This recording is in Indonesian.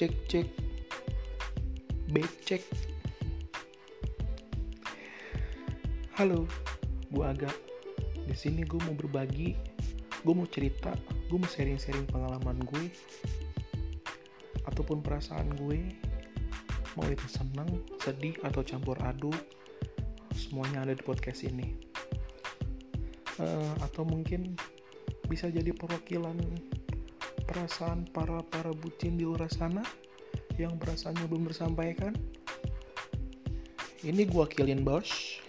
cek cek. Becek halo gue agak di sini gue mau berbagi gue mau cerita gue mau sharing-sharing pengalaman gue ataupun perasaan gue mau itu senang sedih atau campur aduk semuanya ada di podcast ini. Uh, atau mungkin bisa jadi perwakilan perasaan para para bucin di luar sana yang perasaannya belum tersampaikan? Ini gue wakilin bos